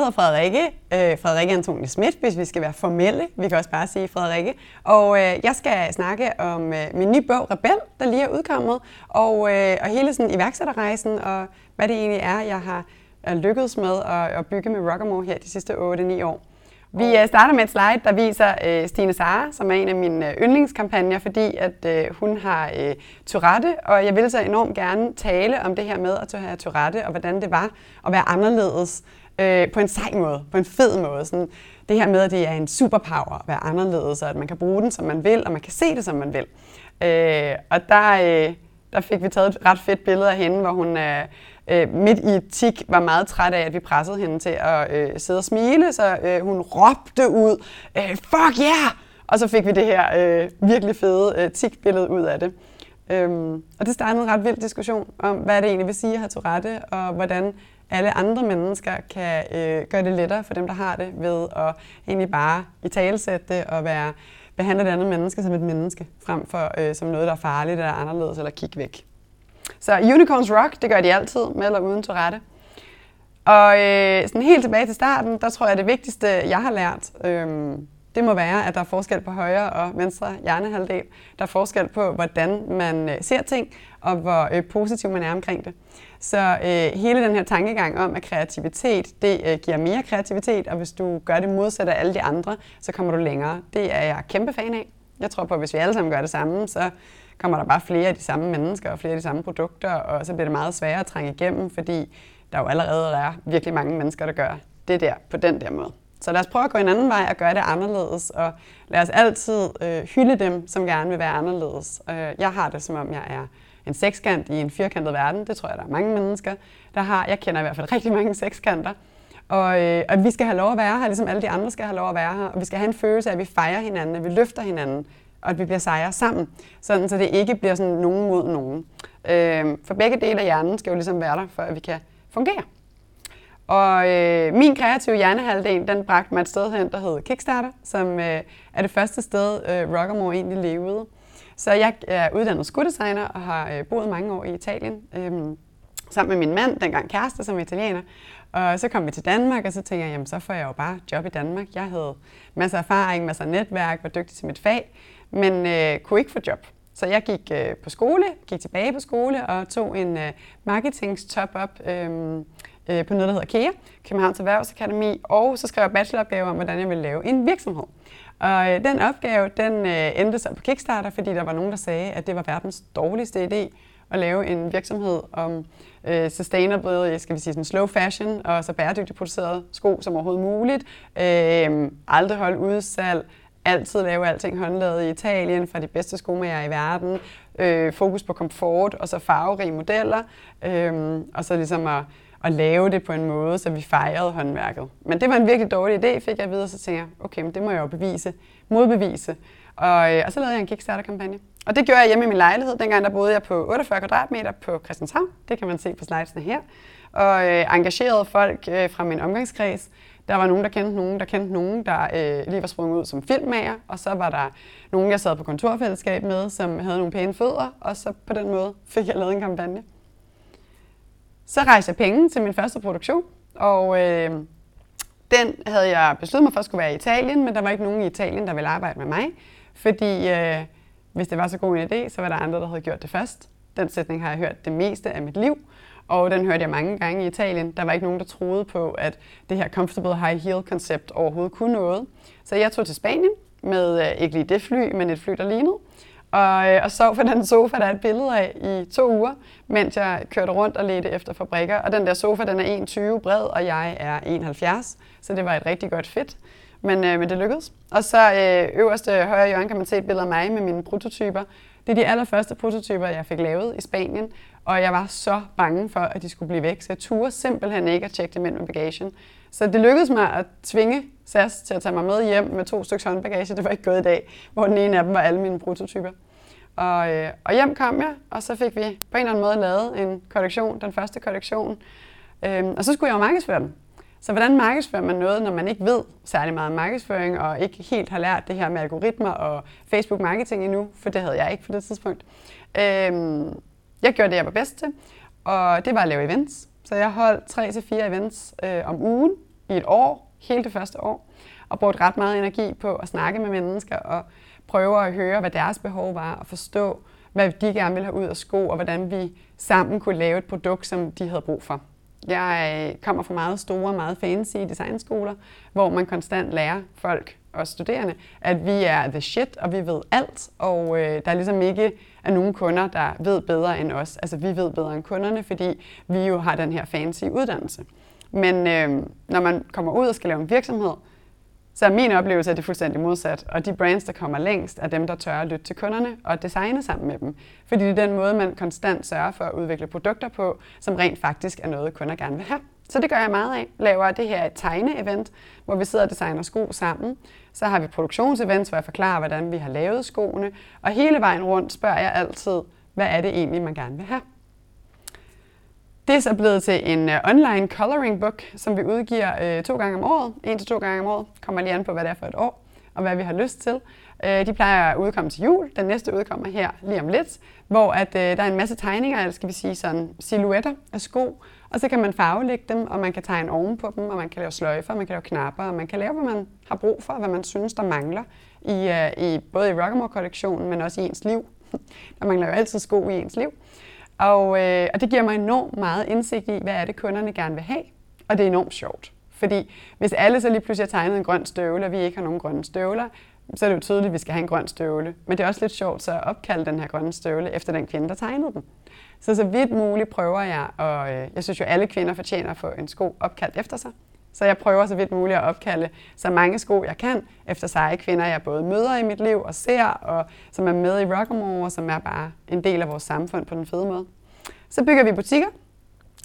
hedder Frederikke, øh, Frederikke Antonie Schmidt, hvis vi skal være formelle. Vi kan også bare sige Frederikke. Og øh, jeg skal snakke om øh, min nye bog, Rebel, der lige er udkommet, og, øh, og hele sådan iværksætterrejsen, og hvad det egentlig er, jeg har er lykkedes med at, at bygge med Rockamore her de sidste 8-9 år. Vi øh, starter med et slide, der viser øh, Stine Sara, som er en af mine øh, yndlingskampagner, fordi at øh, hun har øh, Tourette, og jeg vil så enormt gerne tale om det her med at have Tourette, og hvordan det var at være anderledes øh, på en sej måde, på en fed måde. Sådan, det her med, at det er en superpower at være anderledes, og at man kan bruge den, som man vil, og man kan se det, som man vil. Øh, og der, øh, der fik vi taget et ret fedt billede af hende, hvor hun øh, øh midt i tik var meget træt af, at vi pressede hende til at øh, sidde og smile, så øh, hun råbte ud, øh, fuck yeah! Og så fik vi det her øh, virkelig fede øh, tik-billede ud af det. Øhm, og det startede en ret vild diskussion om, hvad det egentlig vil sige at have Tourette, og hvordan alle andre mennesker kan øh, gøre det lettere for dem, der har det, ved at egentlig bare i talesætte det og være, behandle det andet menneske som et menneske, frem for øh, som noget, der er farligt eller anderledes, eller kigge væk. Så unicorns rock, det gør de altid, med eller uden Tourette. Og øh, sådan helt tilbage til starten, der tror jeg, det vigtigste, jeg har lært, øh, det må være, at der er forskel på højre og venstre hjernehalvdel. Der er forskel på, hvordan man øh, ser ting, og hvor øh, positiv man er omkring det. Så øh, hele den her tankegang om, at kreativitet, det øh, giver mere kreativitet, og hvis du gør det modsat af alle de andre, så kommer du længere. Det er jeg kæmpe fan af. Jeg tror på, at hvis vi alle sammen gør det samme, så kommer der bare flere af de samme mennesker og flere af de samme produkter, og så bliver det meget sværere at trænge igennem, fordi der jo allerede er virkelig mange mennesker, der gør det der på den der måde. Så lad os prøve at gå en anden vej og gøre det anderledes, og lad os altid øh, hylde dem, som gerne vil være anderledes. Øh, jeg har det, som om jeg er en sekskant i en firkantet verden. Det tror jeg, der er mange mennesker, der har. Jeg kender i hvert fald rigtig mange sekskanter. Og, øh, og vi skal have lov at være her, ligesom alle de andre skal have lov at være her. Og vi skal have en følelse af, at vi fejrer hinanden, at vi løfter hinanden, og at vi bliver sejre sammen. Sådan, så det ikke bliver sådan nogen mod nogen. Øh, for begge dele af hjernen skal jo ligesom være der, for at vi kan fungere. Og øh, min kreative hjernehalvdel, den bragte mig et sted hen, der hedder Kickstarter, som øh, er det første sted, øh, Rockamore egentlig levede. Så jeg er uddannet skuddesigner og har øh, boet mange år i Italien. Øh, sammen med min mand, dengang kæreste, som er italiener. Og så kom vi til Danmark, og så tænkte jeg, jamen så får jeg jo bare job i Danmark. Jeg havde masser af erfaring, masser af netværk, var dygtig til mit fag, men øh, kunne ikke få job. Så jeg gik øh, på skole, gik tilbage på skole og tog en øh, marketings-top-up øh, øh, på noget, der hedder KEA, Københavns Erhvervsakademi, og så skrev jeg bacheloropgave om, hvordan jeg ville lave en virksomhed. Og øh, den opgave, den øh, endte så på Kickstarter, fordi der var nogen, der sagde, at det var verdens dårligste idé at lave en virksomhed om øh, sustainable, skal vi sige sådan slow fashion, og så bæredygtigt produceret sko som overhovedet muligt. Øh, aldrig holde udsalg, altid lave alting håndlavet i Italien fra de bedste skomager i verden. Øh, fokus på komfort, og så farverige modeller. Øh, og så ligesom at, at lave det på en måde, så vi fejrede håndværket. Men det var en virkelig dårlig idé, fik jeg at vide, og så tænkte jeg, okay, men det må jeg jo bevise, modbevise. Og, øh, og så lavede jeg en Kickstarter-kampagne. Og det gjorde jeg hjemme i min lejlighed. Dengang der boede jeg på 48 kvadratmeter på Christianshavn. Det kan man se på slidesene her. Og øh, engagerede folk øh, fra min omgangskreds. Der var nogen, der kendte nogen, der kendte nogen, der øh, lige var sprunget ud som filmmager. Og så var der nogen, jeg sad på kontorfællesskab med, som havde nogle pæne fødder. Og så på den måde fik jeg lavet en kampagne. Så rejste jeg penge til min første produktion. Og øh, den havde jeg besluttet mig for at skulle være i Italien, men der var ikke nogen i Italien, der ville arbejde med mig. Fordi øh, hvis det var så god en idé, så var der andre, der havde gjort det først. Den sætning har jeg hørt det meste af mit liv, og den hørte jeg mange gange i Italien. Der var ikke nogen, der troede på, at det her comfortable high heel koncept overhovedet kunne noget. Så jeg tog til Spanien med øh, ikke lige det fly, men et fly, der lignede. Og, øh, og sov på den sofa, der er et billede af i to uger, mens jeg kørte rundt og ledte efter fabrikker. Og den der sofa, den er 1,20 bred, og jeg er 71, så det var et rigtig godt fit. Men, øh, men det lykkedes. Og så øh, øverste højre hjørne kan man se et billede af mig med mine prototyper. Det er de allerførste prototyper, jeg fik lavet i Spanien, og jeg var så bange for, at de skulle blive væk, så jeg turde simpelthen ikke at tjekke dem ind med bagagen. Så det lykkedes mig at tvinge SAS til at tage mig med hjem med to stykker håndbagage. Det var ikke gået i dag, hvor den ene af dem var alle mine prototyper. Og, øh, og hjem kom jeg, og så fik vi på en eller anden måde lavet en kollektion, den første kollektion. Øh, og så skulle jeg jo markedsføre den. Så hvordan markedsfører man noget, når man ikke ved særlig meget om markedsføring, og ikke helt har lært det her med algoritmer og Facebook marketing endnu, for det havde jeg ikke på det tidspunkt. Øhm, jeg gjorde det, jeg var bedst til, og det var at lave events. Så jeg holdt 3-4 events øh, om ugen, i et år, hele det første år, og brugte ret meget energi på at snakke med mennesker og prøve at høre, hvad deres behov var, og forstå, hvad de gerne ville have ud af sko, og hvordan vi sammen kunne lave et produkt, som de havde brug for. Jeg øh, kommer fra meget store, meget fancy designskoler, hvor man konstant lærer folk og studerende, at vi er the shit, og vi ved alt, og øh, der er ligesom ikke er nogen kunder, der ved bedre end os. Altså vi ved bedre end kunderne, fordi vi jo har den her fancy uddannelse. Men øh, når man kommer ud og skal lave en virksomhed, så er min oplevelse, at det er fuldstændig modsat. Og de brands, der kommer længst, er dem, der tør at lytte til kunderne og designe sammen med dem. Fordi det er den måde, man konstant sørger for at udvikle produkter på, som rent faktisk er noget, kunder gerne vil have. Så det gør jeg meget af. Laver det her et tegne-event, hvor vi sidder og designer sko sammen. Så har vi produktionsevents, hvor jeg forklarer, hvordan vi har lavet skoene. Og hele vejen rundt spørger jeg altid, hvad er det egentlig, man gerne vil have? Det er så blevet til en uh, online coloring book, som vi udgiver uh, to gange om året. En til to gange om året. Kommer lige an på, hvad det er for et år, og hvad vi har lyst til. Uh, de plejer at udkomme til jul. Den næste udkommer her lige om lidt, hvor at, uh, der er en masse tegninger, eller skal vi sige sådan silhuetter af sko. Og så kan man farvelægge dem, og man kan tegne oven på dem, og man kan lave sløjfer, man kan lave knapper, og man kan lave, hvad man har brug for, hvad man synes, der mangler, i, uh, i både i Rockamore-kollektionen, men også i ens liv. Der mangler jo altid sko i ens liv. Og, øh, og det giver mig enormt meget indsigt i, hvad er det, kunderne gerne vil have. Og det er enormt sjovt. Fordi hvis alle så lige pludselig har tegnet en grøn støvle, og vi ikke har nogen grønne støvler, så er det jo tydeligt, at vi skal have en grøn støvle. Men det er også lidt sjovt så at opkalde den her grønne støvle efter den kvinde, der tegnede den. Så så vidt muligt prøver jeg, og øh, jeg synes jo, alle kvinder fortjener at få en sko opkaldt efter sig. Så jeg prøver så vidt muligt at opkalde så mange sko, jeg kan, efter seje kvinder, jeg både møder i mit liv og ser, og som er med i Rockamore, og som er bare en del af vores samfund på den fede måde. Så bygger vi butikker.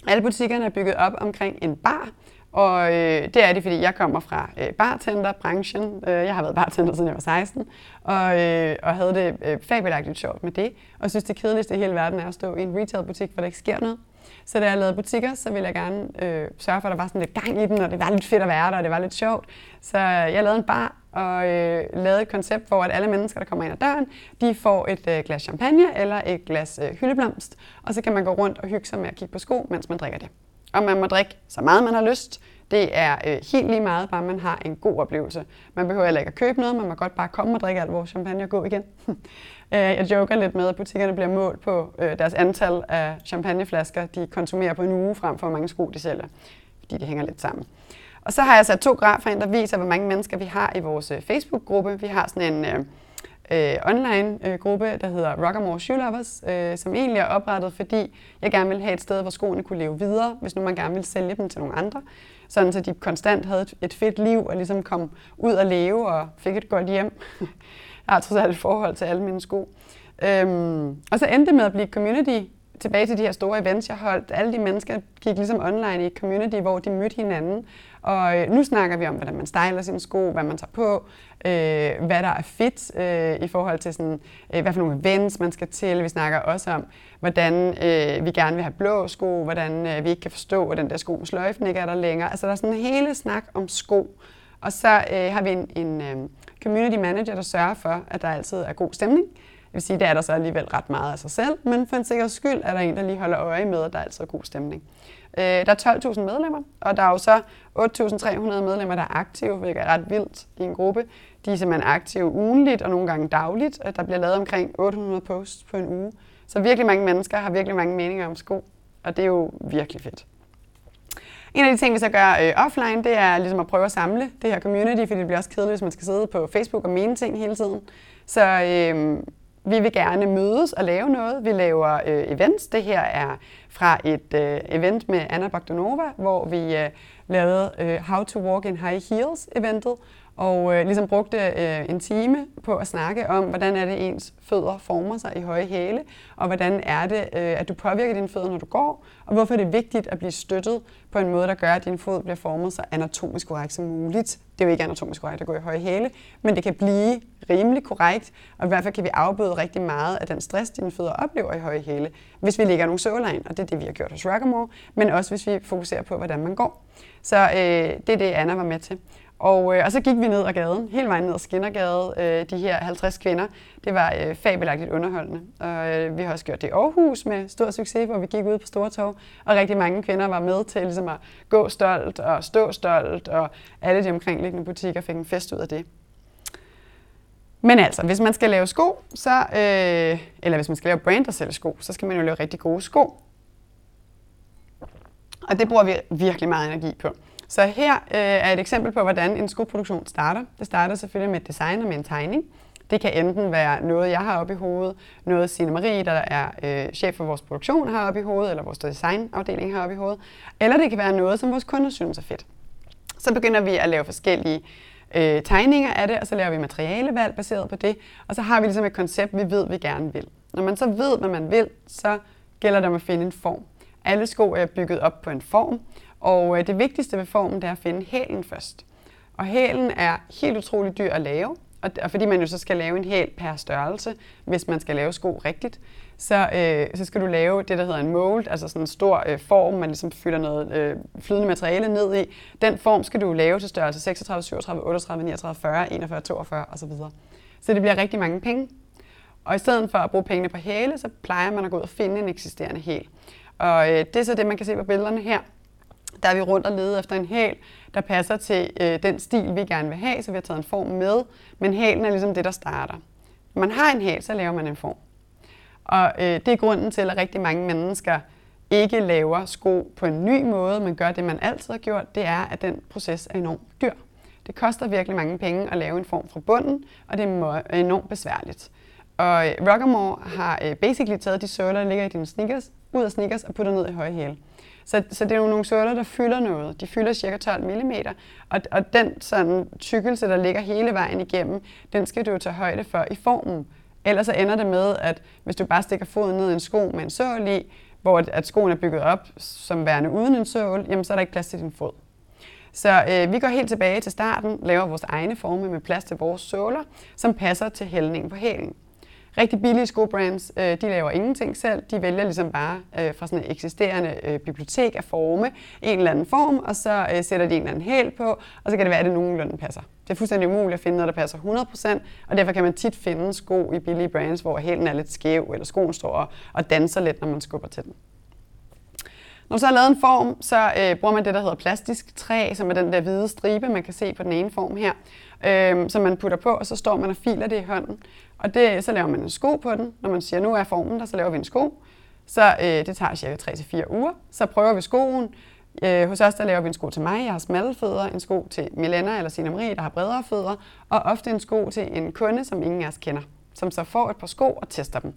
Alle butikkerne er bygget op omkring en bar, og øh, det er det, fordi jeg kommer fra øh, bartenderbranchen. Øh, jeg har været bartender, siden jeg var 16, og, øh, og havde det øh, fabelagtigt sjovt med det. Og synes, det kedeligste i hele verden er at stå i en retailbutik, hvor der ikke sker noget. Så da jeg lavede butikker, så ville jeg gerne øh, sørge for, at der var sådan lidt gang i den, og det var lidt fedt at være der, og det var lidt sjovt. Så jeg lavede en bar og øh, lavede et koncept, hvor at alle mennesker, der kommer ind ad døren, de får et øh, glas champagne eller et glas øh, hyldeblomst, og så kan man gå rundt og hygge sig med at kigge på sko, mens man drikker det. Og man må drikke så meget, man har lyst. Det er øh, helt lige meget, bare man har en god oplevelse. Man behøver heller ikke at købe noget, man må godt bare komme og drikke alt vores champagne og gå igen. Øh, jeg joker lidt med, at butikkerne bliver målt på øh, deres antal af champagneflasker, de konsumerer på en uge, frem for hvor mange sko de sælger, fordi det hænger lidt sammen. Og så har jeg sat to grafer ind, der viser, hvor mange mennesker vi har i vores øh, Facebook-gruppe. Vi har sådan en øh, øh, online-gruppe, øh, der hedder Rockamore Shoe Lovers, øh, som egentlig er oprettet, fordi jeg gerne vil have et sted, hvor skoene kunne leve videre, hvis nu man gerne vil sælge dem til nogle andre. Sådan så de konstant havde et, et fedt liv og ligesom kom ud og leve og fik et godt hjem. jeg har trods alt et forhold til alle mine sko. Øhm, og så endte det med at blive community tilbage til de her store events, jeg holdt. Alle de mennesker gik ligesom online i et community, hvor de mødte hinanden. Og øh, nu snakker vi om, hvordan man styler sine sko, hvad man tager på, øh, hvad der er fedt øh, i forhold til, sådan, øh, hvad for nogle events man skal til. Vi snakker også om, hvordan øh, vi gerne vil have blå sko, hvordan øh, vi ikke kan forstå, at den der sko med sløjfen ikke er der længere. Altså der er sådan en hele snak om sko. Og så øh, har vi en, en øh, community manager, der sørger for, at der altid er god stemning. Det vil sige, det er der så alligevel ret meget af sig selv, men for en sikker skyld er der en, der lige holder øje med, at der altid er god stemning. Øh, der er 12.000 medlemmer, og der er jo så 8.300 medlemmer, der er aktive, hvilket er ret vildt i en gruppe. De er simpelthen aktive ugenligt og nogle gange dagligt. Der bliver lavet omkring 800 posts på en uge. Så virkelig mange mennesker har virkelig mange meninger om sko, og det er jo virkelig fedt. En af de ting, vi så gør øh, offline, det er ligesom at prøve at samle det her community, fordi det bliver også kedeligt, hvis man skal sidde på Facebook og mene ting hele tiden. Så øh, vi vil gerne mødes og lave noget. Vi laver øh, events. Det her er fra et øh, event med Anna Bogdanova, hvor vi øh, lavede øh, How to Walk in High Heels eventet, og øh, ligesom brugte øh, en time på at snakke om, hvordan er det ens fødder former sig i høje hæle, og hvordan er det, øh, at du påvirker dine fødder, når du går, og hvorfor er det vigtigt at blive støttet på en måde, der gør, at din fod bliver formet så anatomisk korrekt som muligt. Det er jo ikke anatomisk korrekt at gå i høje hæle, men det kan blive rimelig korrekt, og i hvert fald kan vi afbøde rigtig meget af den stress, dine fødder oplever i høje hæle, hvis vi lægger nogle søvler ind, og det er det, vi har gjort hos Rockamore, men også hvis vi fokuserer på, hvordan man går. Så øh, det er det, Anna var med til. Og, øh, og så gik vi ned ad gaden, hele vejen ned ad Skinnergade, øh, de her 50 kvinder. Det var øh, fabelagtigt underholdende. Og øh, vi har også gjort det i Aarhus med stor succes, hvor vi gik ud på Stortorv, og rigtig mange kvinder var med til ligesom at gå stolt og stå stolt, og alle de omkringliggende butikker fik en fest ud af det. Men altså, hvis man skal lave sko, så, øh, eller hvis man skal lave brand, og sælge sko, så skal man jo lave rigtig gode sko. Og det bruger vi virkelig meget energi på. Så her øh, er et eksempel på, hvordan en skoproduktion starter. Det starter selvfølgelig med et design og med en tegning. Det kan enten være noget, jeg har oppe i hovedet, noget Signe Marie, der er øh, chef for vores produktion, har oppe i hovedet, eller vores designafdeling har oppe i hovedet. Eller det kan være noget, som vores kunder synes er fedt. Så begynder vi at lave forskellige øh, tegninger af det, og så laver vi materialevalg baseret på det, og så har vi ligesom et koncept, vi ved, vi gerne vil. Når man så ved, hvad man vil, så gælder det om at finde en form. Alle sko er bygget op på en form, og øh, det vigtigste ved formen, det er at finde hælen først. Og hælen er helt utrolig dyr at lave, og fordi man jo så skal lave en hæl per størrelse, hvis man skal lave sko rigtigt, så, øh, så skal du lave det, der hedder en mold, altså sådan en stor øh, form, man ligesom fylder noget øh, flydende materiale ned i. Den form skal du lave til størrelse 36, 37, 38, 39, 40, 41, 42 osv. Så det bliver rigtig mange penge. Og i stedet for at bruge pengene på hæle, så plejer man at gå ud og finde en eksisterende hæl. Og øh, det er så det, man kan se på billederne her. Der er vi rundt og lede efter en hæl, der passer til øh, den stil, vi gerne vil have, så vi har taget en form med, men hælen er ligesom det, der starter. Når man har en hæl, så laver man en form. Og øh, det er grunden til, at rigtig mange mennesker ikke laver sko på en ny måde, men gør det, man altid har gjort, det er, at den proces er enormt dyr. Det koster virkelig mange penge at lave en form fra bunden, og det er enormt besværligt. Og øh, Rockamore har øh, basically taget de søjler, der ligger i dine sneakers, ud af sneakers og puttet ned i høje hæle. Så, så det er jo nogle søjler, der fylder noget. De fylder cirka 12 mm, og, og den sådan tykkelse, der ligger hele vejen igennem, den skal du jo tage højde for i formen. Ellers så ender det med, at hvis du bare stikker foden ned i en sko med en sål i, hvor at skoen er bygget op som værende uden en sål, jamen så er der ikke plads til din fod. Så øh, vi går helt tilbage til starten, laver vores egne forme med plads til vores såler, som passer til hældningen på hælen. Rigtig billige skobrands, øh, de laver ingenting selv. De vælger ligesom bare øh, fra sådan et eksisterende øh, bibliotek at forme en eller anden form, og så øh, sætter de en eller anden hæl på, og så kan det være, at det nogenlunde passer. Det er fuldstændig umuligt at finde noget, der passer 100%, og derfor kan man tit finde sko i billige brands, hvor hælen er lidt skæv, eller skoen står og, og danser lidt, når man skubber til den. Når man så har lavet en form, så øh, bruger man det, der hedder plastisk træ, som er den der hvide stribe, man kan se på den ene form her, øh, som man putter på, og så står man og filer det i hånden. Og det, så laver man en sko på den. Når man siger, nu er formen der, så laver vi en sko. Så øh, det tager cirka 3-4 uger. Så prøver vi skoen. Øh, hos os der laver vi en sko til mig, jeg har smalle fødder, en sko til Milena eller Sina Marie, der har bredere fødder, og ofte en sko til en kunde, som ingen af os kender, som så får et par sko og tester dem.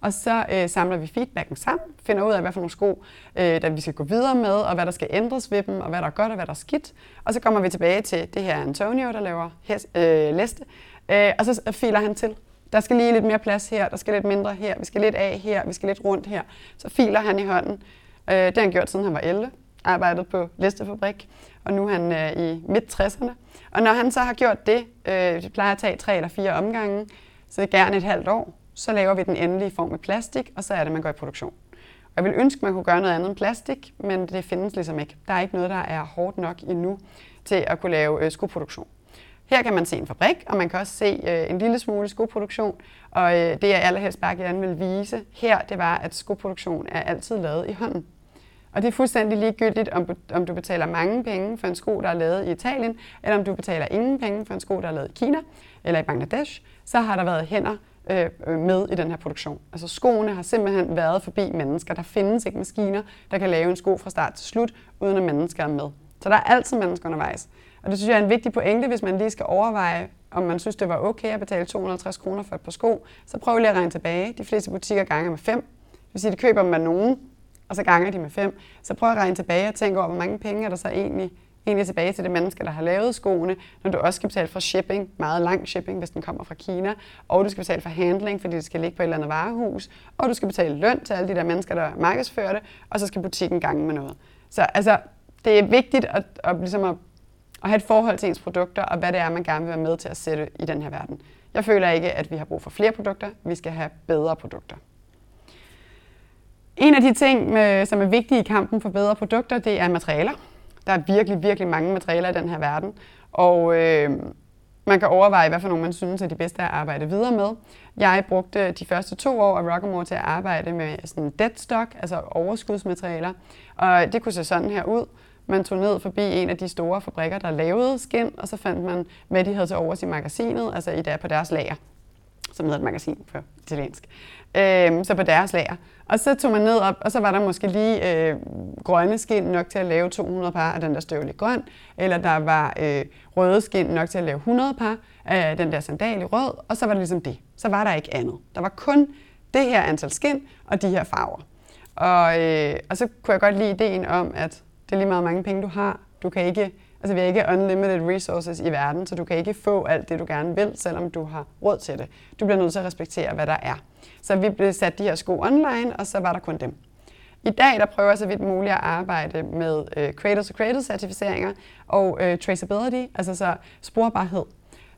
Og så øh, samler vi feedbacken sammen, finder ud af, hvad for nogle sko, øh, der vi skal gå videre med, og hvad der skal ændres ved dem, og hvad der er godt og hvad der er skidt. Og så kommer vi tilbage til det her Antonio, der laver hæs, øh, læste, øh, og så øh, filer han til. Der skal lige lidt mere plads her, der skal lidt mindre her, vi skal lidt af her, vi skal lidt rundt her. Så filer han i hånden. Øh, det har han gjort, siden han var 11, arbejdet på Listefabrik, og nu er han øh, i midt-60'erne. Og når han så har gjort det, øh, det plejer at tage tre eller fire omgange, så gerne et halvt år, så laver vi den endelige form af plastik, og så er det, man går i produktion. Og jeg vil ønske, man kunne gøre noget andet end plastik, men det findes ligesom ikke. Der er ikke noget, der er hårdt nok endnu til at kunne lave øh, skoproduktion. Her kan man se en fabrik, og man kan også se øh, en lille smule skoproduktion. Og øh, det jeg allerhelst bare gerne vil vise her, det var, at skoproduktion er altid lavet i hånden. Og det er fuldstændig ligegyldigt, om, om du betaler mange penge for en sko, der er lavet i Italien, eller om du betaler ingen penge for en sko, der er lavet i Kina eller i Bangladesh, så har der været hænder øh, med i den her produktion. Altså skoene har simpelthen været forbi mennesker. Der findes ikke maskiner, der kan lave en sko fra start til slut, uden at mennesker er med. Så der er altid mennesker undervejs. Og det synes jeg er en vigtig pointe, hvis man lige skal overveje, om man synes, det var okay at betale 250 kroner for et par sko, så prøv lige at regne tilbage. De fleste butikker ganger med 5. Det vil sige, at de køber dem af nogen, og så ganger de med 5. Så prøv at regne tilbage og tænke over, hvor mange penge er der så egentlig, egentlig tilbage til det menneske, der har lavet skoene, når du også skal betale for shipping, meget lang shipping, hvis den kommer fra Kina, og du skal betale for handling, fordi det skal ligge på et eller andet varehus, og du skal betale løn til alle de der mennesker, der markedsfører det, og så skal butikken gange med noget. Så altså, det er vigtigt at, at, ligesom at at have et forhold til ens produkter, og hvad det er, man gerne vil være med til at sætte i den her verden. Jeg føler ikke, at vi har brug for flere produkter. Vi skal have bedre produkter. En af de ting, øh, som er vigtige i kampen for bedre produkter, det er materialer. Der er virkelig, virkelig mange materialer i den her verden, og øh, man kan overveje, hvad for nogle man synes er de bedste at arbejde videre med. Jeg brugte de første to år af Rockamore til at arbejde med sådan dead stock, altså overskudsmaterialer, og det kunne se sådan her ud. Man tog ned forbi en af de store fabrikker, der lavede skin, og så fandt man, hvad de havde til overs i magasinet, altså i der på deres lager, som hedder et magasin på italiensk. Øh, så på deres lager. Og så tog man ned op, og så var der måske lige øh, grønne skin nok til at lave 200 par af den der støvle grøn, eller der var øh, røde skin nok til at lave 100 par af den der sandal i rød, og så var det ligesom det. Så var der ikke andet. Der var kun det her antal skin og de her farver. Og, øh, og så kunne jeg godt lide ideen om, at det er lige meget mange penge, du har. Du kan ikke, altså vi har ikke unlimited resources i verden, så du kan ikke få alt det, du gerne vil, selvom du har råd til det. Du bliver nødt til at respektere, hvad der er. Så vi blev sat de her sko online, og så var der kun dem. I dag der prøver jeg så vidt muligt at arbejde med øh, Cradle to Cradle certificeringer og øh, traceability, altså så sporbarhed.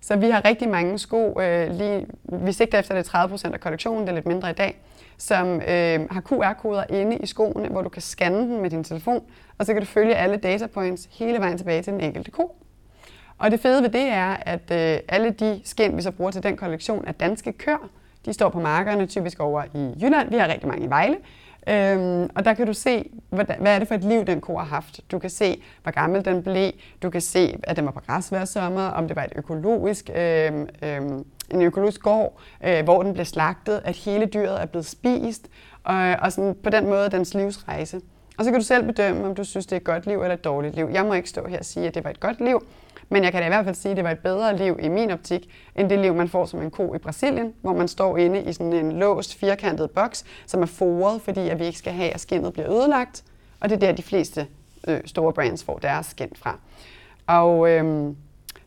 Så vi har rigtig mange sko, øh, lige, vi sigter efter det 30% af kollektionen, det er lidt mindre i dag, som øh, har QR-koder inde i skoene, hvor du kan scanne den med din telefon, og så kan du følge alle data points hele vejen tilbage til den enkelte ko. Og det fede ved det er, at øh, alle de skin, vi så bruger til den kollektion, er danske køer, De står på markerne, typisk over i Jylland. Vi har rigtig mange i Vejle. Øhm, og der kan du se, hvad, hvad er det for et liv, den ko har haft. Du kan se, hvor gammel den blev. Du kan se, at den var på græs hver sommer, om det var et økologisk, øhm, øhm, en økologisk gård, øh, hvor den blev slagtet, at hele dyret er blevet spist, og, og sådan på den måde dens livsrejse. Og så kan du selv bedømme, om du synes, det er et godt liv eller et dårligt liv. Jeg må ikke stå her og sige, at det var et godt liv, men jeg kan da i hvert fald sige, at det var et bedre liv i min optik, end det liv, man får som en ko i Brasilien, hvor man står inde i sådan en låst, firkantet boks, som er foret, fordi at vi ikke skal have, at skinnet bliver ødelagt. Og det er der, de fleste øh, store brands får deres skind fra. Og øh,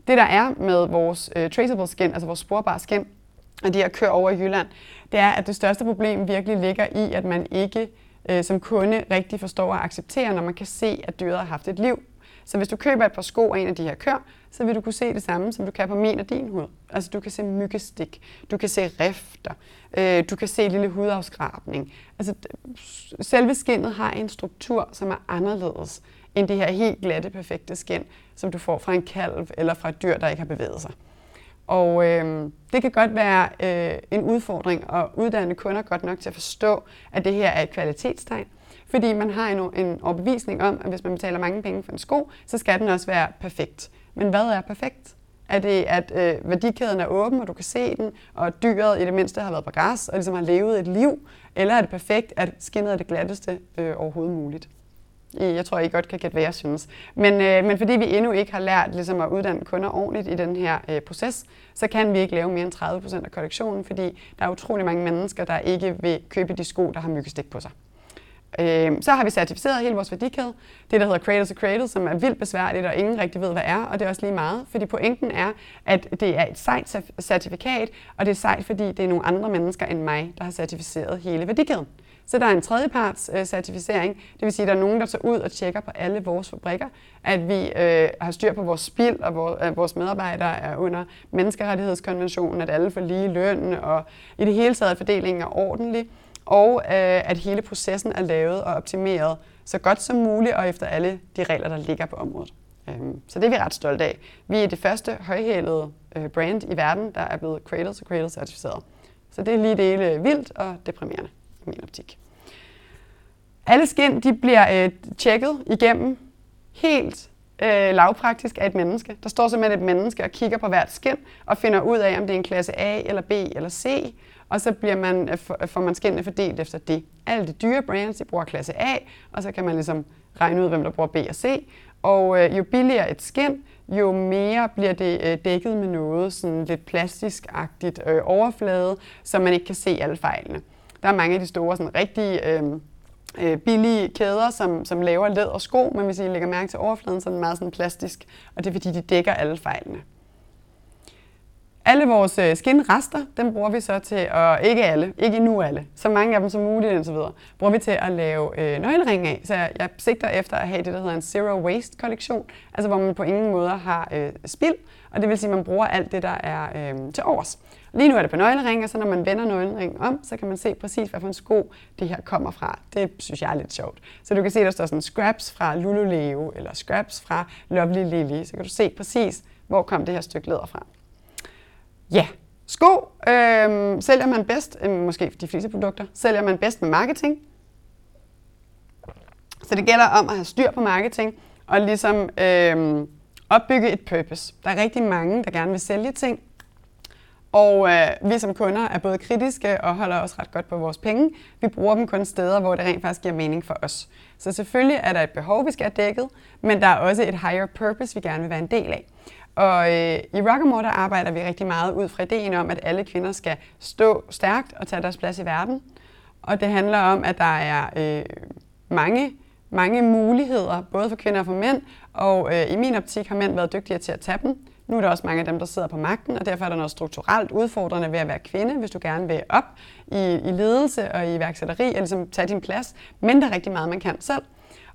det, der er med vores øh, traceable skin, altså vores sporbare skin, og de her kører over i Jylland, det er, at det største problem virkelig ligger i, at man ikke øh, som kunde rigtig forstår at acceptere, når man kan se, at dyret har haft et liv, så hvis du køber et par sko af en af de her køer, så vil du kunne se det samme, som du kan på min og din hud. Altså du kan se myggestik, du kan se rifter, øh, du kan se lille hudafskrabning. Altså selve skinnet har en struktur, som er anderledes end det her helt glatte, perfekte skin, som du får fra en kalv eller fra et dyr, der ikke har bevæget sig. Og øh, det kan godt være øh, en udfordring at uddanne kunder godt nok til at forstå, at det her er et kvalitetstegn, fordi man har en, en overbevisning om, at hvis man betaler mange penge for en sko, så skal den også være perfekt. Men hvad er perfekt? Er det, at øh, værdikæden er åben, og du kan se den, og dyret i det mindste har været på græs, og ligesom har levet et liv? Eller er det perfekt, at skinnet er det glatteste øh, overhovedet muligt? Øh, jeg tror, I godt kan gætte, hvad jeg synes. Men, øh, men fordi vi endnu ikke har lært ligesom, at uddanne kunder ordentligt i den her øh, proces, så kan vi ikke lave mere end 30 procent af kollektionen, fordi der er utrolig mange mennesker, der ikke vil købe de sko, der har myggestik på sig. Øh, så har vi certificeret hele vores værdikæde. Det, der hedder Cradle to Cradle, som er vildt besværligt, og ingen rigtig ved, hvad er. Og det er også lige meget, fordi pointen er, at det er et sejt certifikat, og det er sejt, fordi det er nogle andre mennesker end mig, der har certificeret hele værdikæden. Så der er en tredjeparts øh, certificering, det vil sige, at der er nogen, der tager ud og tjekker på alle vores fabrikker, at vi øh, har styr på vores spild, og vores, at vores medarbejdere er under menneskerettighedskonventionen, at alle får lige løn, og i det hele taget, at fordelingen er ordentlig og øh, at hele processen er lavet og optimeret så godt som muligt og efter alle de regler, der ligger på området. Øhm, så det er vi ret stolte af. Vi er det første højhælede øh, brand i verden, der er blevet Cradle to Cradle certificeret. Så det er lige dele øh, vildt og deprimerende i min optik. Alle skin de bliver øh, tjekket igennem helt øh, lavpraktisk af et menneske. Der står simpelthen et menneske og kigger på hvert skin og finder ud af, om det er en klasse A eller B eller C, og så bliver man, øh, øh, får man skindene fordelt efter det. Alle de dyre brands, de bruger klasse A, og så kan man ligesom regne ud, hvem der bruger B og C. Og øh, jo billigere et skin, jo mere bliver det øh, dækket med noget sådan lidt plastisk-agtigt øh, overflade, så man ikke kan se alle fejlene. Der er mange af de store sådan rigtige øhm, øh, billige kæder, som, som laver læder og sko, men hvis I lægger mærke til overfladen, så er den meget sådan plastisk, og det er fordi, de dækker alle fejlene. Alle vores øh, skinrester, dem bruger vi så til, og ikke alle, ikke endnu alle, så mange af dem som muligt indtil videre, bruger vi til at lave øh, nøglering af. Så jeg, jeg sigter efter at have det, der hedder en zero waste kollektion, altså hvor man på ingen måde har øh, spild, og det vil sige, at man bruger alt det, der er øh, til overs. Lige nu er det på nøgleringer, så når man vender nøgleringen om, så kan man se præcis, hvad for en sko det her kommer fra. Det synes jeg er lidt sjovt. Så du kan se, der står sådan scraps fra Lululeo, eller scraps fra Lovely Lily. Så kan du se præcis, hvor kom det her stykke læder fra. Ja, sko øh, sælger man bedst, øh, måske de fleste produkter, sælger man bedst med marketing. Så det gælder om at have styr på marketing, og ligesom øh, opbygge et purpose. Der er rigtig mange, der gerne vil sælge ting, og øh, vi som kunder er både kritiske og holder os ret godt på vores penge. Vi bruger dem kun steder, hvor det rent faktisk giver mening for os. Så selvfølgelig er der et behov, vi skal have dækket, men der er også et higher purpose, vi gerne vil være en del af. Og øh, i Rockamore der arbejder vi rigtig meget ud fra ideen om, at alle kvinder skal stå stærkt og tage deres plads i verden. Og det handler om, at der er øh, mange, mange muligheder, både for kvinder og for mænd. Og øh, i min optik har mænd været dygtigere til at tage dem. Nu er der også mange af dem, der sidder på magten, og derfor er der noget strukturelt udfordrende ved at være kvinde, hvis du gerne vil op i, i ledelse og i iværksætteri, og ligesom tage din plads. Men der er rigtig meget, man kan selv.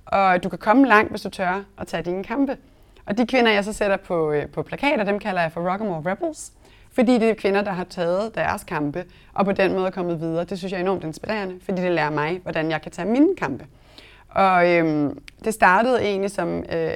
Og du kan komme langt, hvis du tør at tage dine kampe. Og de kvinder, jeg så sætter på, øh, på plakater, dem kalder jeg for Rockamore Rebels. Fordi det er kvinder, der har taget deres kampe, og på den måde er kommet videre. Det synes jeg er enormt inspirerende, fordi det lærer mig, hvordan jeg kan tage mine kampe. Og øhm, det startede egentlig som øh,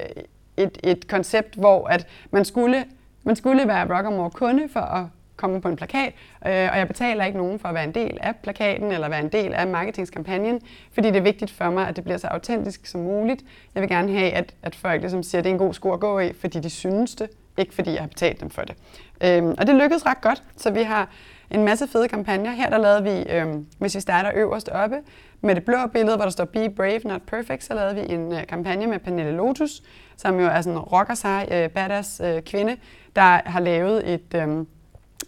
et, et koncept, hvor at man skulle, man skulle være Rockamore kunde for at komme på en plakat, øh, og jeg betaler ikke nogen for at være en del af plakaten eller være en del af marketingskampagnen, fordi det er vigtigt for mig, at det bliver så autentisk som muligt. Jeg vil gerne have, at, at folk ligesom siger, at det er en god sko at gå i, fordi de synes det, ikke fordi jeg har betalt dem for det. Øhm, og det lykkedes ret godt, så vi har en masse fede kampagner. Her der lavede vi, øhm, hvis vi starter øverst oppe, med det blå billede, hvor der står Be Brave, Not Perfect, så lavede vi en øh, kampagne med Pernille Lotus, som jo er sådan en rocker sig, øh, badass øh, kvinde, der har lavet et, øh,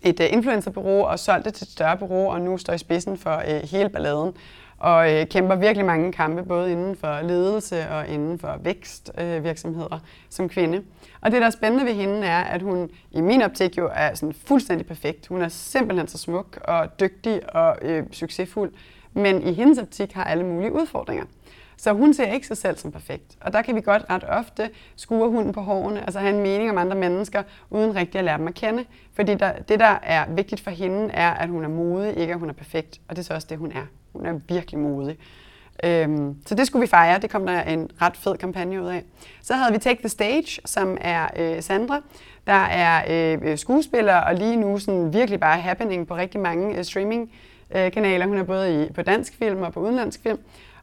et øh, influencerbureau og solgt det til et større bureau, og nu står i spidsen for øh, hele balladen. Og øh, kæmper virkelig mange kampe, både inden for ledelse og inden for vækstvirksomheder øh, virksomheder som kvinde. Og det, der er spændende ved hende, er, at hun i min optik jo er sådan fuldstændig perfekt. Hun er simpelthen så smuk og dygtig og øh, succesfuld, men i hendes optik har alle mulige udfordringer. Så hun ser ikke sig selv som perfekt. Og der kan vi godt ret ofte skure hunden på hårene, altså have en mening om andre mennesker, uden rigtig at lære dem at kende. Fordi der, det, der er vigtigt for hende, er, at hun er modig, ikke at hun er perfekt. Og det er så også det, hun er. Hun er virkelig modig. Øhm, så det skulle vi fejre. Det kom der en ret fed kampagne ud af. Så havde vi Take the Stage, som er øh, Sandra, der er øh, øh skuespiller og lige nu sådan virkelig bare happening på rigtig mange øh, streaming øh, kanaler. Hun er både i, på dansk film og på udenlandsk film.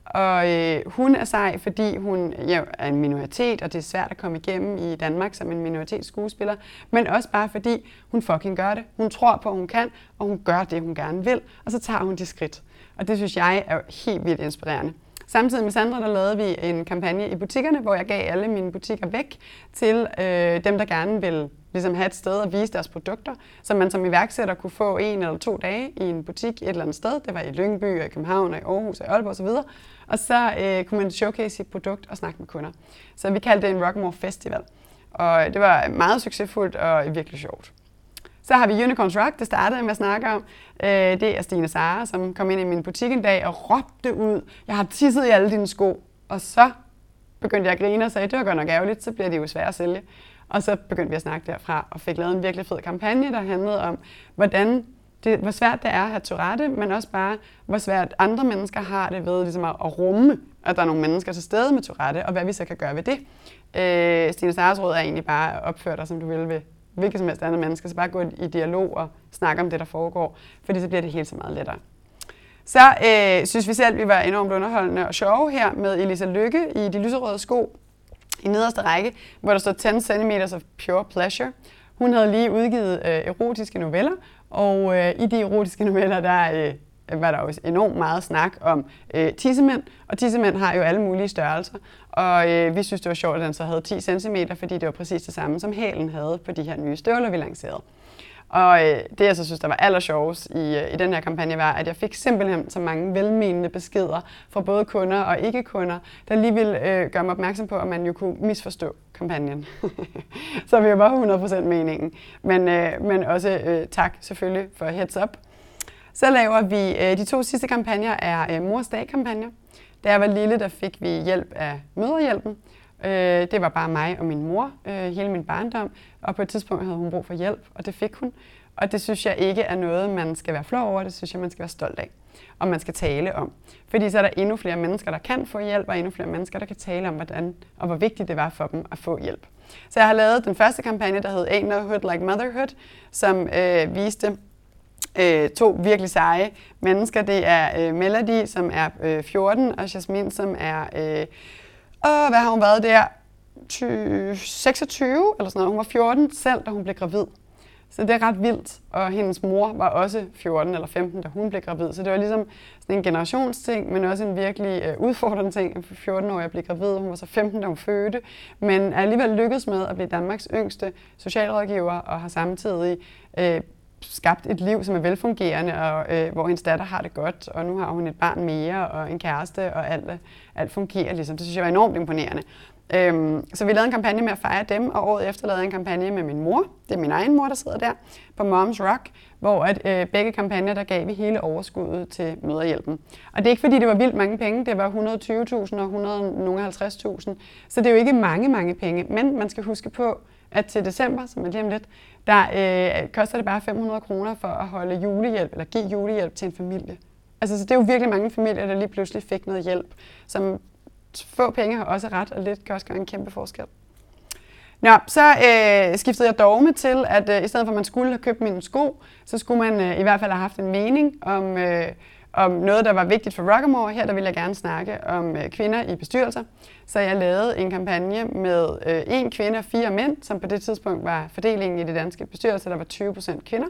Og øh, hun er sej, fordi hun ja, er en minoritet, og det er svært at komme igennem i Danmark som en minoritetsskuespiller. Men også bare fordi hun fucking gør det. Hun tror på, at hun kan, og hun gør det, hun gerne vil. Og så tager hun de skridt. Og det synes jeg er helt vildt inspirerende. Samtidig med Sandra, der lavede vi en kampagne i butikkerne, hvor jeg gav alle mine butikker væk til øh, dem, der gerne vil ligesom have et sted at vise deres produkter, så man som iværksætter kunne få en eller to dage i en butik et eller andet sted. Det var i Lyngby, og i København, og i Aarhus, og i Aalborg osv. Og så øh, kunne man showcase sit produkt og snakke med kunder. Så vi kaldte det en Rockmore Festival. Og det var meget succesfuldt og virkelig sjovt. Så har vi Unicorns Rock, det startede med at snakke om. Øh, det er Stine Sara, som kom ind i min butik en dag og råbte ud, jeg har tisset i alle dine sko. Og så begyndte jeg at grine og sagde, det var godt nok ærgerligt, så bliver det jo svært at sælge. Og så begyndte vi at snakke derfra og fik lavet en virkelig fed kampagne, der handlede om, hvordan det, hvor svært det er at have Tourette, men også bare, hvor svært andre mennesker har det ved ligesom at, at rumme, at der er nogle mennesker til stede med Tourette, og hvad vi så kan gøre ved det. Øh, Stine Sares råd er egentlig bare at opføre dig, som du vil ved hvilket som helst andet mennesker. Så bare gå i dialog og snakke om det, der foregår, fordi så bliver det helt så meget lettere. Så øh, synes vi selv, at vi var enormt underholdende og sjove her med Elisa Lykke i de lyserøde sko i nederste række, hvor der står 10 cm of pure pleasure. Hun havde lige udgivet øh, erotiske noveller, og øh, i de erotiske noveller, der øh, var der også enormt meget snak om øh, tissemænd, og tissemænd har jo alle mulige størrelser. Og øh, vi synes, det var sjovt, at den så havde 10 cm, fordi det var præcis det samme, som hælen havde på de her nye støvler, vi lancerede. Og øh, det, jeg så synes, der var allersjovest i, øh, i den her kampagne, var, at jeg fik simpelthen så mange velmenende beskeder fra både kunder og ikke-kunder, der lige ville øh, gøre mig opmærksom på, at man jo kunne misforstå kampagnen. så vi var 100% meningen. Men, øh, men også øh, tak selvfølgelig for heads up. Så laver vi, øh, de to sidste kampagner er øh, Mors Dag-kampagner. Da jeg var lille, der fik vi hjælp af Møderhjælpen. Øh, det var bare mig og min mor øh, hele min barndom, og på et tidspunkt havde hun brug for hjælp, og det fik hun. Og det synes jeg ikke er noget, man skal være flov over, det synes jeg, man skal være stolt af, og man skal tale om. Fordi så er der endnu flere mennesker, der kan få hjælp, og endnu flere mennesker, der kan tale om, hvordan og hvor vigtigt det var for dem at få hjælp. Så jeg har lavet den første kampagne, der hed Ain't No Hood Like Motherhood, som øh, viste øh, to virkelig seje mennesker. Det er øh, Melody, som er øh, 14, og Jasmine, som er... Øh, og hvad har hun været der? 26 eller sådan noget. Hun var 14 selv, da hun blev gravid. Så det er ret vildt. Og hendes mor var også 14 eller 15, da hun blev gravid. Så det var ligesom sådan en generationsting, men også en virkelig øh, udfordrende ting 14 år jeg blev gravid. Hun var så 15, da hun fødte, men er alligevel lykkedes med at blive Danmarks yngste socialrådgiver og har samtidig øh, skabt et liv, som er velfungerende, og øh, hvor hendes datter har det godt, og nu har hun et barn mere, og en kæreste, og alt, øh, alt fungerer ligesom. Det synes jeg var enormt imponerende. Øhm, så vi lavede en kampagne med at fejre dem, og året efter lavede jeg en kampagne med min mor. Det er min egen mor, der sidder der, på Moms Rock, hvor at, øh, begge kampagner, der gav vi hele overskuddet til møderhjælpen. Og det er ikke fordi, det var vildt mange penge, det var 120.000 og 150.000, så det er jo ikke mange, mange penge, men man skal huske på, at til december, som er lige om lidt, der øh, koster det bare 500 kroner for at holde julehjælp, eller give julehjælp til en familie. Altså, så det er jo virkelig mange familier, der lige pludselig fik noget hjælp, som få penge har også ret, og lidt kan også gøre en kæmpe forskel. Nå, så øh, skiftede jeg dogme til, at øh, i stedet for at man skulle have købt mine sko, så skulle man øh, i hvert fald have haft en mening om, øh, om noget, der var vigtigt for Rockamore. Her der ville jeg gerne snakke om øh, kvinder i bestyrelser. Så jeg lavede en kampagne med øh, en kvinde og fire mænd, som på det tidspunkt var fordelingen i det danske bestyrelse. der var 20 procent kvinder.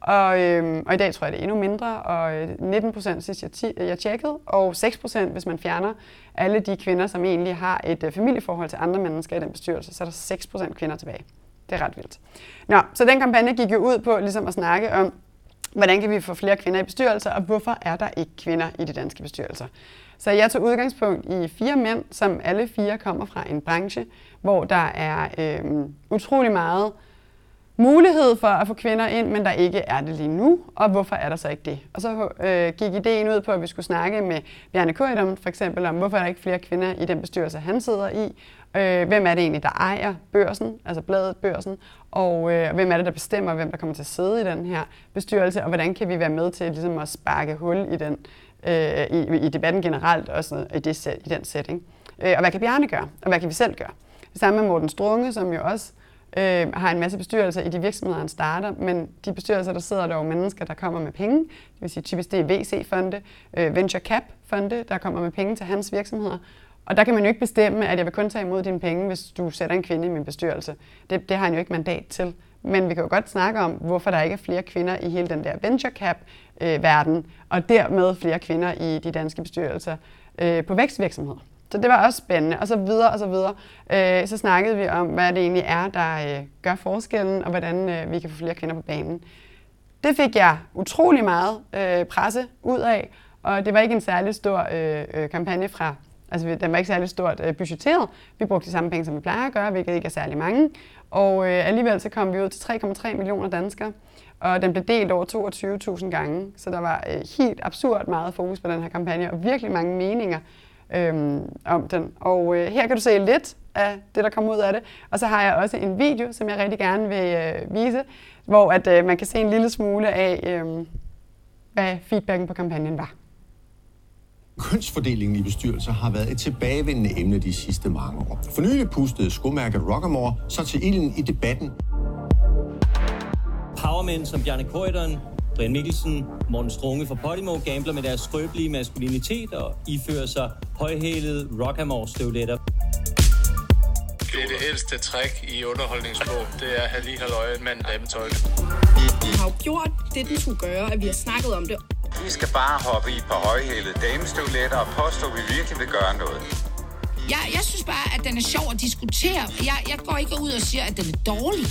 Og, øh, og i dag tror jeg, det er endnu mindre, og øh, 19 procent sidst jeg, jeg tjekkede, og 6 procent, hvis man fjerner alle de kvinder, som egentlig har et øh, familieforhold til andre mennesker i den bestyrelse, så er der 6 procent kvinder tilbage. Det er ret vildt. Nå, så den kampagne gik jo ud på ligesom at snakke om, hvordan kan vi få flere kvinder i bestyrelser, og hvorfor er der ikke kvinder i de danske bestyrelser. Så jeg tog udgangspunkt i fire mænd, som alle fire kommer fra en branche, hvor der er øh, utrolig meget mulighed for at få kvinder ind, men der ikke er det lige nu, og hvorfor er der så ikke det? Og så øh, gik ideen ud på, at vi skulle snakke med Bjarne Køjdom for eksempel om, hvorfor er der ikke flere kvinder i den bestyrelse, han sidder i, øh, hvem er det egentlig, der ejer børsen, altså bladet børsen, og øh, hvem er det, der bestemmer, hvem der kommer til at sidde i den her bestyrelse, og hvordan kan vi være med til ligesom at sparke hul i, den, øh, i, i debatten generelt, og sådan, i, det, i den setting. Øh, og hvad kan Bjarne gøre, og hvad kan vi selv gøre? Det samme med Morten Strunge, som jo også øh, øh, har en masse bestyrelser i de virksomheder, han starter, men de bestyrelser, der sidder der jo mennesker, der kommer med penge, det vil sige typisk det er VC-fonde, øh, Venture Cap-fonde, der kommer med penge til hans virksomheder. Og der kan man jo ikke bestemme, at jeg vil kun tage imod dine penge, hvis du sætter en kvinde i min bestyrelse. Det, det har han jo ikke mandat til. Men vi kan jo godt snakke om, hvorfor der ikke er flere kvinder i hele den der venture cap-verden, øh, og dermed flere kvinder i de danske bestyrelser øh, på vækstvirksomheder. Så det var også spændende, og så videre og så videre. Øh, så snakkede vi om, hvad det egentlig er, der øh, gør forskellen, og hvordan øh, vi kan få flere kvinder på banen. Det fik jeg utrolig meget øh, presse ud af, og det var ikke en særlig stor øh, øh, kampagne fra, altså den var ikke særlig stort øh, budgetteret. Vi brugte de samme penge, som vi plejer at gøre, hvilket ikke er særlig mange. Og øh, alligevel så kom vi ud til 3,3 millioner danskere, og den blev delt over 22.000 gange. Så der var øh, helt absurd meget fokus på den her kampagne, og virkelig mange meninger øhm, om den. Og øh, her kan du se lidt af det, der kommer ud af det. Og så har jeg også en video, som jeg rigtig gerne vil øh, vise, hvor at, øh, man kan se en lille smule af, øh, hvad feedbacken på kampagnen var. Kønsfordelingen i bestyrelser har været et tilbagevendende emne de sidste mange år. For nylig pustede skomærket Rockamore så til ilden i debatten. Powermen som Bjarne Køjderen, Brian Mikkelsen, Morten Strunge fra Podimo gambler med deres skrøbelige maskulinitet og ifører sig højhælede Rockamore-støvletter. Det er det ældste træk i underholdningsbog. Det er at have lige halvøje mand dametøj. Vi har jo gjort det, den skulle gøre, at vi har snakket om det. Vi skal bare hoppe i på højhælede damestøvletter og påstå, at vi virkelig vil gøre noget. Jeg, jeg synes bare, at den er sjov at diskutere. Jeg, jeg går ikke ud og siger, at den er dårlig.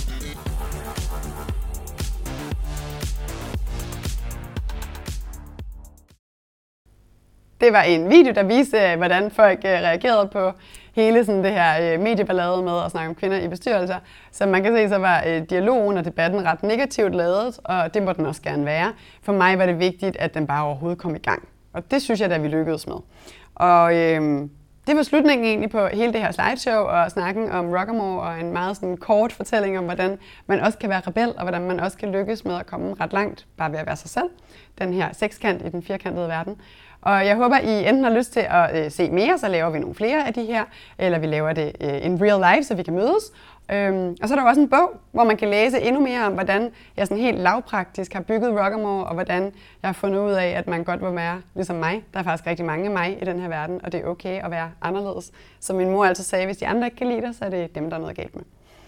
Det var en video, der viste, øh, hvordan folk øh, reagerede på hele sådan det her øh, medieballade med at snakke om kvinder i bestyrelser. Som man kan se, så var dialogen og debatten ret negativt lavet, og det må den også gerne være. For mig var det vigtigt, at den bare overhovedet kom i gang. Og det synes jeg, at vi lykkedes med. Og øhm, det var slutningen egentlig på hele det her slideshow og snakken om Rockamore og en meget sådan kort fortælling om, hvordan man også kan være rebel og hvordan man også kan lykkes med at komme ret langt bare ved at være sig selv. Den her sekskant i den firkantede verden. Og jeg håber, I enten har lyst til at øh, se mere, så laver vi nogle flere af de her, eller vi laver det øh, in real life, så vi kan mødes. Øhm, og så er der også en bog, hvor man kan læse endnu mere om, hvordan jeg sådan helt lavpraktisk har bygget Rockamore, og hvordan jeg har fundet ud af, at man godt må være ligesom mig. Der er faktisk rigtig mange af mig i den her verden, og det er okay at være anderledes. Som min mor altid sagde, hvis de andre ikke kan lide dig, så er det dem, der er noget galt med.